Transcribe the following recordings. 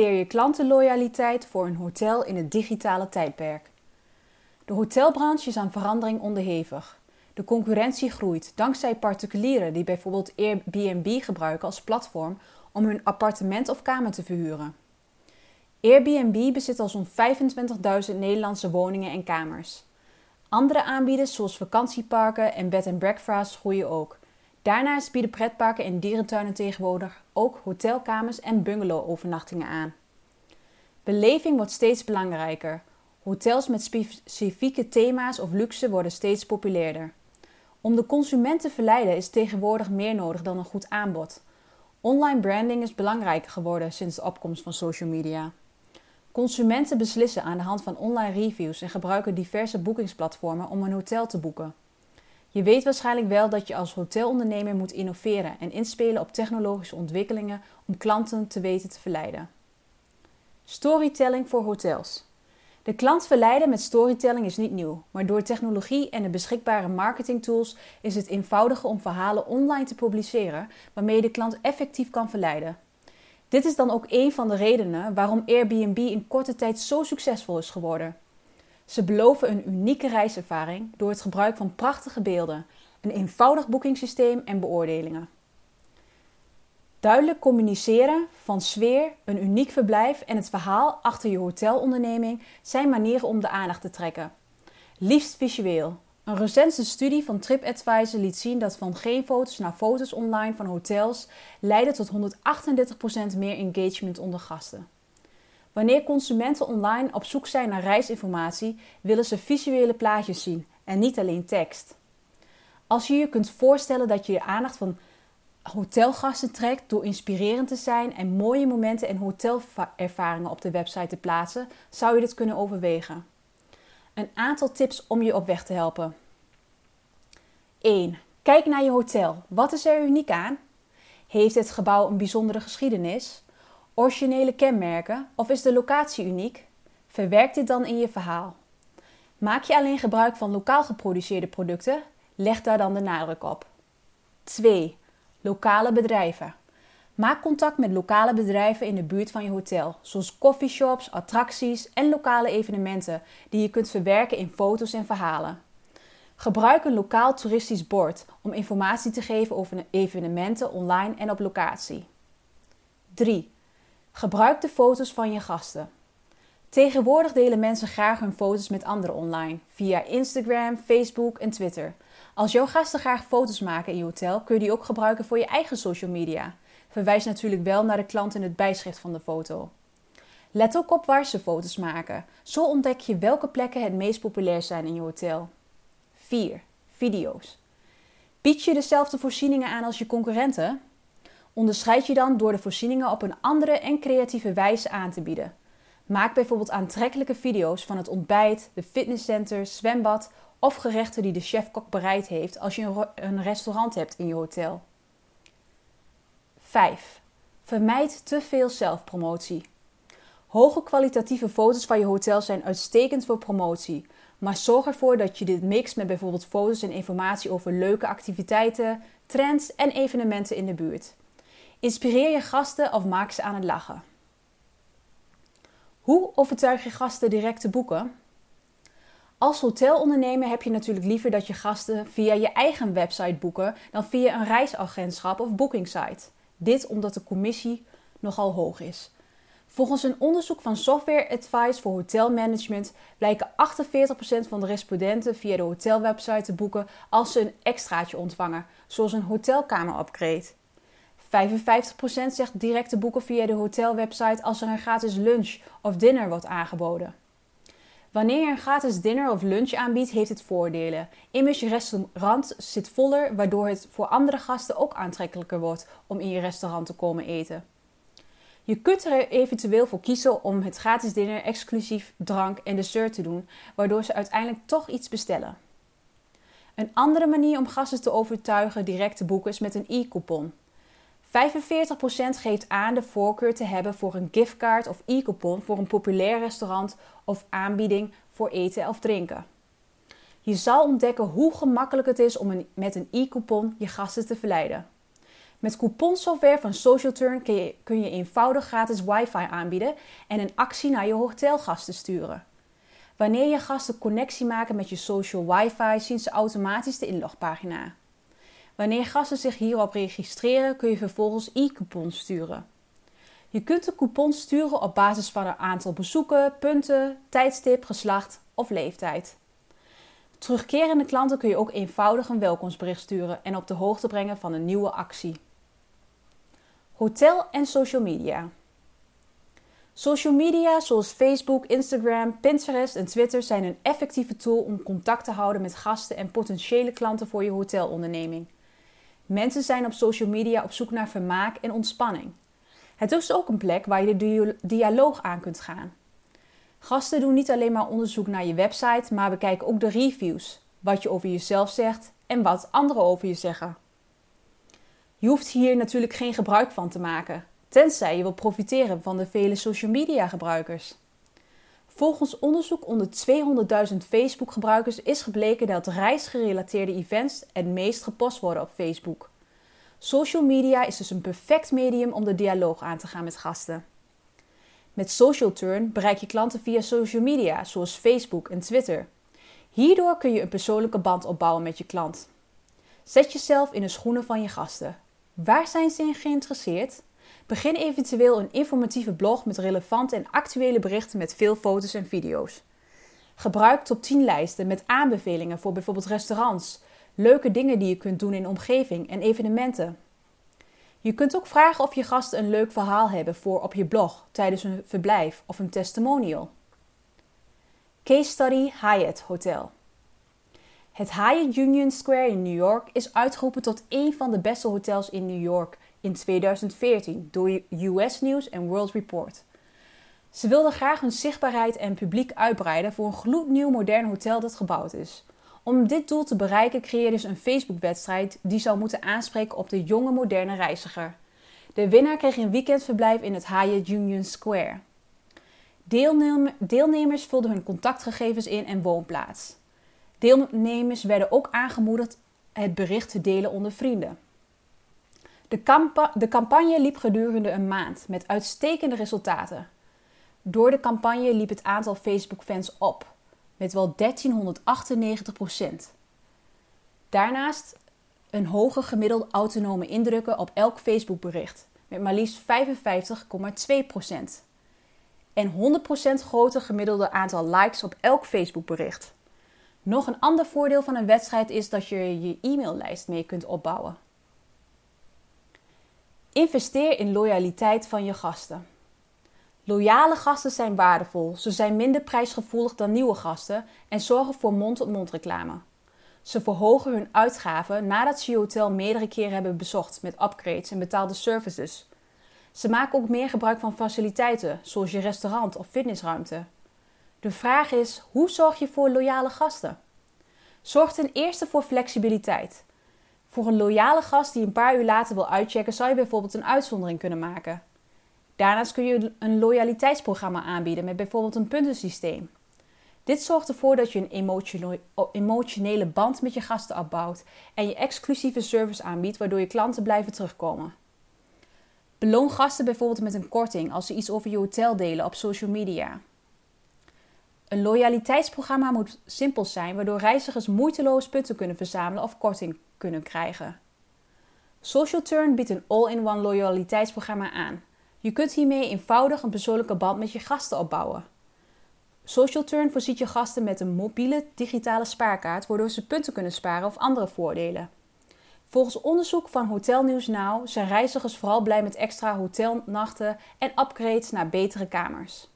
creëer je klantenloyaliteit voor een hotel in het digitale tijdperk? De hotelbranche is aan verandering onderhevig. De concurrentie groeit dankzij particulieren die bijvoorbeeld Airbnb gebruiken als platform om hun appartement of kamer te verhuren. Airbnb bezit al zo'n 25.000 Nederlandse woningen en kamers. Andere aanbieders zoals vakantieparken en bed and breakfast groeien ook. Daarnaast bieden pretparken en dierentuinen tegenwoordig ook hotelkamers en bungalow-overnachtingen aan. Beleving wordt steeds belangrijker. Hotels met specifieke thema's of luxe worden steeds populairder. Om de consument te verleiden is tegenwoordig meer nodig dan een goed aanbod. Online branding is belangrijker geworden sinds de opkomst van social media. Consumenten beslissen aan de hand van online reviews en gebruiken diverse boekingsplatformen om een hotel te boeken. Je weet waarschijnlijk wel dat je als hotelondernemer moet innoveren en inspelen op technologische ontwikkelingen om klanten te weten te verleiden. Storytelling voor hotels. De klant verleiden met storytelling is niet nieuw, maar door technologie en de beschikbare marketingtools is het eenvoudiger om verhalen online te publiceren waarmee je de klant effectief kan verleiden. Dit is dan ook een van de redenen waarom Airbnb in korte tijd zo succesvol is geworden. Ze beloven een unieke reiservaring door het gebruik van prachtige beelden, een eenvoudig boekingssysteem en beoordelingen. Duidelijk communiceren van sfeer, een uniek verblijf en het verhaal achter je hotelonderneming zijn manieren om de aandacht te trekken. Liefst visueel. Een recente studie van TripAdvisor liet zien dat van geen foto's naar foto's online van hotels leidde tot 138% meer engagement onder gasten. Wanneer consumenten online op zoek zijn naar reisinformatie, willen ze visuele plaatjes zien en niet alleen tekst. Als je je kunt voorstellen dat je de aandacht van hotelgasten trekt door inspirerend te zijn en mooie momenten en hotelervaringen op de website te plaatsen, zou je dit kunnen overwegen. Een aantal tips om je op weg te helpen. 1. Kijk naar je hotel. Wat is er uniek aan? Heeft het gebouw een bijzondere geschiedenis? Originele kenmerken of is de locatie uniek? Verwerk dit dan in je verhaal. Maak je alleen gebruik van lokaal geproduceerde producten? Leg daar dan de nadruk op. 2. Lokale bedrijven. Maak contact met lokale bedrijven in de buurt van je hotel, zoals coffeeshops, attracties en lokale evenementen die je kunt verwerken in foto's en verhalen. Gebruik een lokaal toeristisch bord om informatie te geven over evenementen online en op locatie. 3. Gebruik de foto's van je gasten. Tegenwoordig delen mensen graag hun foto's met anderen online, via Instagram, Facebook en Twitter. Als jouw gasten graag foto's maken in je hotel, kun je die ook gebruiken voor je eigen social media. Verwijs natuurlijk wel naar de klant in het bijschrift van de foto. Let ook op waar ze foto's maken. Zo ontdek je welke plekken het meest populair zijn in je hotel. 4. Video's. Bied je dezelfde voorzieningen aan als je concurrenten? Onderscheid je dan door de voorzieningen op een andere en creatieve wijze aan te bieden. Maak bijvoorbeeld aantrekkelijke video's van het ontbijt, de fitnesscenter, zwembad of gerechten die de chef-kok bereid heeft als je een restaurant hebt in je hotel. 5. Vermijd te veel zelfpromotie. Hoge kwalitatieve foto's van je hotel zijn uitstekend voor promotie, maar zorg ervoor dat je dit mixt met bijvoorbeeld foto's en informatie over leuke activiteiten, trends en evenementen in de buurt. Inspireer je gasten of maak ze aan het lachen. Hoe overtuig je gasten direct te boeken? Als hotelondernemer heb je natuurlijk liever dat je gasten via je eigen website boeken dan via een reisagentschap of bookingsite. Dit omdat de commissie nogal hoog is. Volgens een onderzoek van Software Advice voor Hotelmanagement blijken 48% van de respondenten via de hotelwebsite te boeken als ze een extraatje ontvangen, zoals een hotelkamer-upgrade. 55% zegt direct te boeken via de hotelwebsite als er een gratis lunch of dinner wordt aangeboden. Wanneer je een gratis dinner of lunch aanbiedt, heeft het voordelen. Immers, je restaurant zit voller, waardoor het voor andere gasten ook aantrekkelijker wordt om in je restaurant te komen eten. Je kunt er eventueel voor kiezen om het gratis dinner exclusief drank en dessert te doen, waardoor ze uiteindelijk toch iets bestellen. Een andere manier om gasten te overtuigen direct te boeken is met een e-coupon. 45% geeft aan de voorkeur te hebben voor een giftcard of e-coupon voor een populair restaurant of aanbieding voor eten of drinken. Je zal ontdekken hoe gemakkelijk het is om met een e-coupon je gasten te verleiden. Met couponsoftware van SocialTurn kun je, kun je eenvoudig gratis wifi aanbieden en een actie naar je hotelgasten sturen. Wanneer je gasten connectie maken met je social wifi, zien ze automatisch de inlogpagina. Wanneer gasten zich hierop registreren, kun je vervolgens e-coupons sturen. Je kunt de coupon sturen op basis van een aantal bezoeken, punten, tijdstip, geslacht of leeftijd. Terugkerende klanten kun je ook eenvoudig een welkomstbericht sturen en op de hoogte brengen van een nieuwe actie. Hotel en social media. Social media zoals Facebook, Instagram, Pinterest en Twitter zijn een effectieve tool om contact te houden met gasten en potentiële klanten voor je hotelonderneming. Mensen zijn op social media op zoek naar vermaak en ontspanning. Het is ook een plek waar je de dialoog aan kunt gaan. Gasten doen niet alleen maar onderzoek naar je website, maar bekijken ook de reviews, wat je over jezelf zegt en wat anderen over je zeggen. Je hoeft hier natuurlijk geen gebruik van te maken, tenzij je wil profiteren van de vele social media gebruikers. Volgens onderzoek onder 200.000 Facebook-gebruikers is gebleken dat reisgerelateerde events het meest gepost worden op Facebook. Social media is dus een perfect medium om de dialoog aan te gaan met gasten. Met Social Turn bereik je klanten via social media, zoals Facebook en Twitter. Hierdoor kun je een persoonlijke band opbouwen met je klant. Zet jezelf in de schoenen van je gasten. Waar zijn ze in geïnteresseerd? Begin eventueel een informatieve blog met relevante en actuele berichten met veel foto's en video's. Gebruik top 10 lijsten met aanbevelingen voor bijvoorbeeld restaurants, leuke dingen die je kunt doen in omgeving en evenementen. Je kunt ook vragen of je gasten een leuk verhaal hebben voor op je blog tijdens een verblijf of een testimonial. Case Study Hyatt Hotel. Het Hyatt Union Square in New York is uitgeroepen tot een van de beste hotels in New York in 2014 door US News en World Report. Ze wilden graag hun zichtbaarheid en publiek uitbreiden voor een gloednieuw modern hotel dat gebouwd is. Om dit doel te bereiken creëerden ze een Facebook-wedstrijd die zou moeten aanspreken op de jonge moderne reiziger. De winnaar kreeg een weekendverblijf in het Hyatt Union Square. deelnemers vulden hun contactgegevens in en woonplaats. Deelnemers werden ook aangemoedigd het bericht te delen onder vrienden. De, de, campagne liep gedurende een maand met uitstekende resultaten. Door de campagne liep het aantal Facebook-fans op met wel 1398 procent. Daarnaast een hoger gemiddeld autonome indrukken op elk Facebook-bericht met maar liefst 55,2 procent. En 100% groter gemiddelde aantal likes op elk Facebook-bericht. Nog een ander voordeel van een wedstrijd is dat je je e-maillijst mee kunt opbouwen. Investeer in loyaliteit van je gasten. Loyale gasten zijn waardevol. Ze zijn minder prijsgevoelig dan nieuwe gasten en zorgen voor mond-tot-mond reclame. Ze verhogen hun uitgaven nadat ze je hotel meerdere keren hebben bezocht met upgrades en betaalde services. Ze maken ook meer gebruik van faciliteiten, zoals je restaurant of fitnessruimte. De vraag is: hoe zorg je voor loyale gasten? Zorg ten eerste voor flexibiliteit. Voor een loyale gast die een paar uur later wil uitchecken, zou je bijvoorbeeld een uitzondering kunnen maken. Daarnaast kun je een loyaliteitsprogramma aanbieden met bijvoorbeeld een puntensysteem. Dit zorgt ervoor dat je een emotionele band met je gasten opbouwt en je exclusieve service aanbiedt, waardoor je klanten blijven terugkomen. Beloon gasten bijvoorbeeld met een korting als ze iets over je hotel delen op social media. Een loyaliteitsprogramma moet simpel zijn, waardoor reizigers moeiteloos punten kunnen verzamelen of korting kunnen krijgen. Social Turn biedt een all-in-one loyaliteitsprogramma aan. Je kunt hiermee eenvoudig een persoonlijke band met je gasten opbouwen. Social Turn voorziet je gasten met een mobiele digitale spaarkaart, waardoor ze punten kunnen sparen of andere voordelen. Volgens onderzoek van Hotel News Now zijn reizigers vooral blij met extra hotelnachten en upgrades naar betere kamers.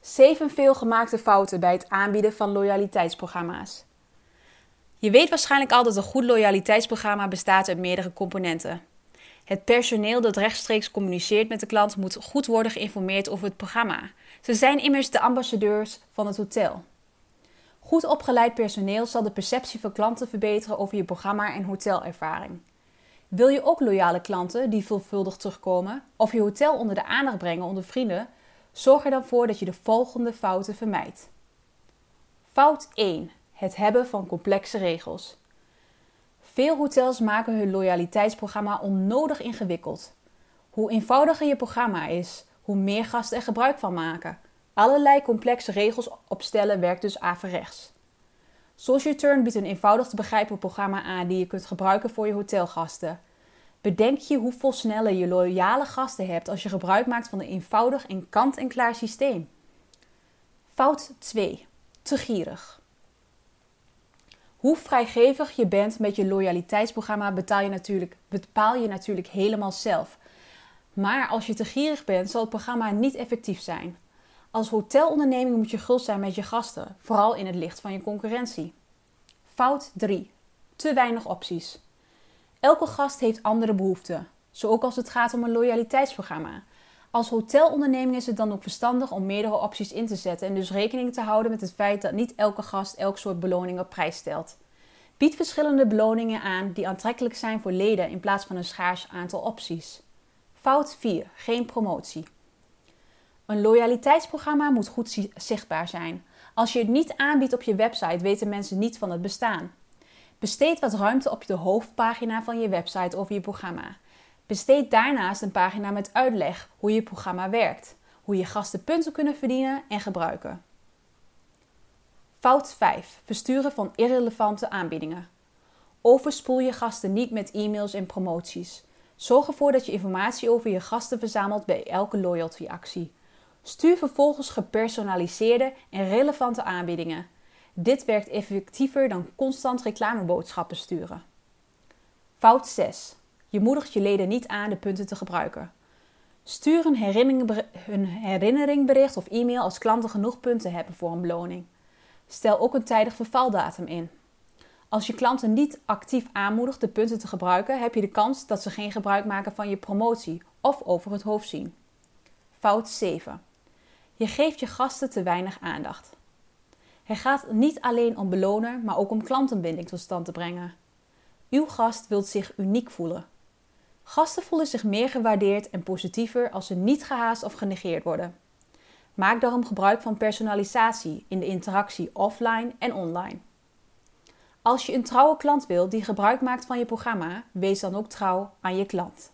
7 veelgemaakte fouten bij het aanbieden van loyaliteitsprogramma's. Je weet waarschijnlijk al dat een goed loyaliteitsprogramma bestaat uit meerdere componenten. Het personeel dat rechtstreeks communiceert met de klant moet goed worden geïnformeerd over het programma. Ze zijn immers de ambassadeurs van het hotel. Goed opgeleid personeel zal de perceptie van klanten verbeteren over je programma en hotelervaring. Wil je ook loyale klanten die veelvuldig terugkomen of je hotel onder de aandacht brengen onder vrienden? Zorg er dan voor dat je de volgende fouten vermijdt. Fout 1. Het hebben van complexe regels. Veel hotels maken hun loyaliteitsprogramma onnodig ingewikkeld. Hoe eenvoudiger je programma is, hoe meer gasten er gebruik van maken. Allerlei complexe regels opstellen werkt dus averechts. Social Turn biedt een eenvoudig te begrijpen programma aan die je kunt gebruiken voor je hotelgasten. Bedenk je hoeveel sneller je loyale gasten hebt als je gebruik maakt van een eenvoudig en kant-en-klaar systeem. Fout 2. Te gierig. Hoe vrijgevig je bent met je loyaliteitsprogramma bepaal je, natuurlijk, bepaal je natuurlijk helemaal zelf. Maar als je te gierig bent, zal het programma niet effectief zijn. Als hotelonderneming moet je gul zijn met je gasten, vooral in het licht van je concurrentie. Fout 3. Te weinig opties. Elke gast heeft andere behoeften, zo ook als het gaat om een loyaliteitsprogramma. Als hotelonderneming is het dan ook verstandig om meerdere opties in te zetten en dus rekening te houden met het feit dat niet elke gast elk soort beloning op prijs stelt. Bied verschillende beloningen aan die aantrekkelijk zijn voor leden in plaats van een schaars aantal opties. Fout 4. Geen promotie. Een loyaliteitsprogramma moet goed zichtbaar zijn. Als je het niet aanbiedt op je website, weten mensen niet van het bestaan. Besteed wat ruimte op de hoofdpagina van je website over je programma. Besteed daarnaast een pagina met uitleg hoe je programma werkt, hoe je gasten punten kunnen verdienen en gebruiken. Fout 5. Versturen van irrelevante aanbiedingen. Overspoel je gasten niet met e-mails en promoties. Zorg ervoor dat je informatie over je gasten verzamelt bij elke loyalty-actie. Stuur vervolgens gepersonaliseerde en relevante aanbiedingen. Dit werkt effectiever dan constant reclameboodschappen sturen. Fout 6. Je moedigt je leden niet aan de punten te gebruiken. Stuur een herinneringbericht of e-mail als klanten genoeg punten hebben voor een beloning. Stel ook een tijdig vervaldatum in. Als je klanten niet actief aanmoedigt de punten te gebruiken, heb je de kans dat ze geen gebruik maken van je promotie of over het hoofd zien. Fout 7. Je geeft je gasten te weinig aandacht. Het gaat niet alleen om belonen, maar ook om klantenbinding tot stand te brengen. Uw gast wilt zich uniek voelen. Gasten voelen zich meer gewaardeerd en positiever als ze niet gehaast of genegeerd worden. Maak daarom gebruik van personalisatie in de interactie offline en online. Als je een trouwe klant wilt die gebruik maakt van je programma, wees dan ook trouw aan je klant.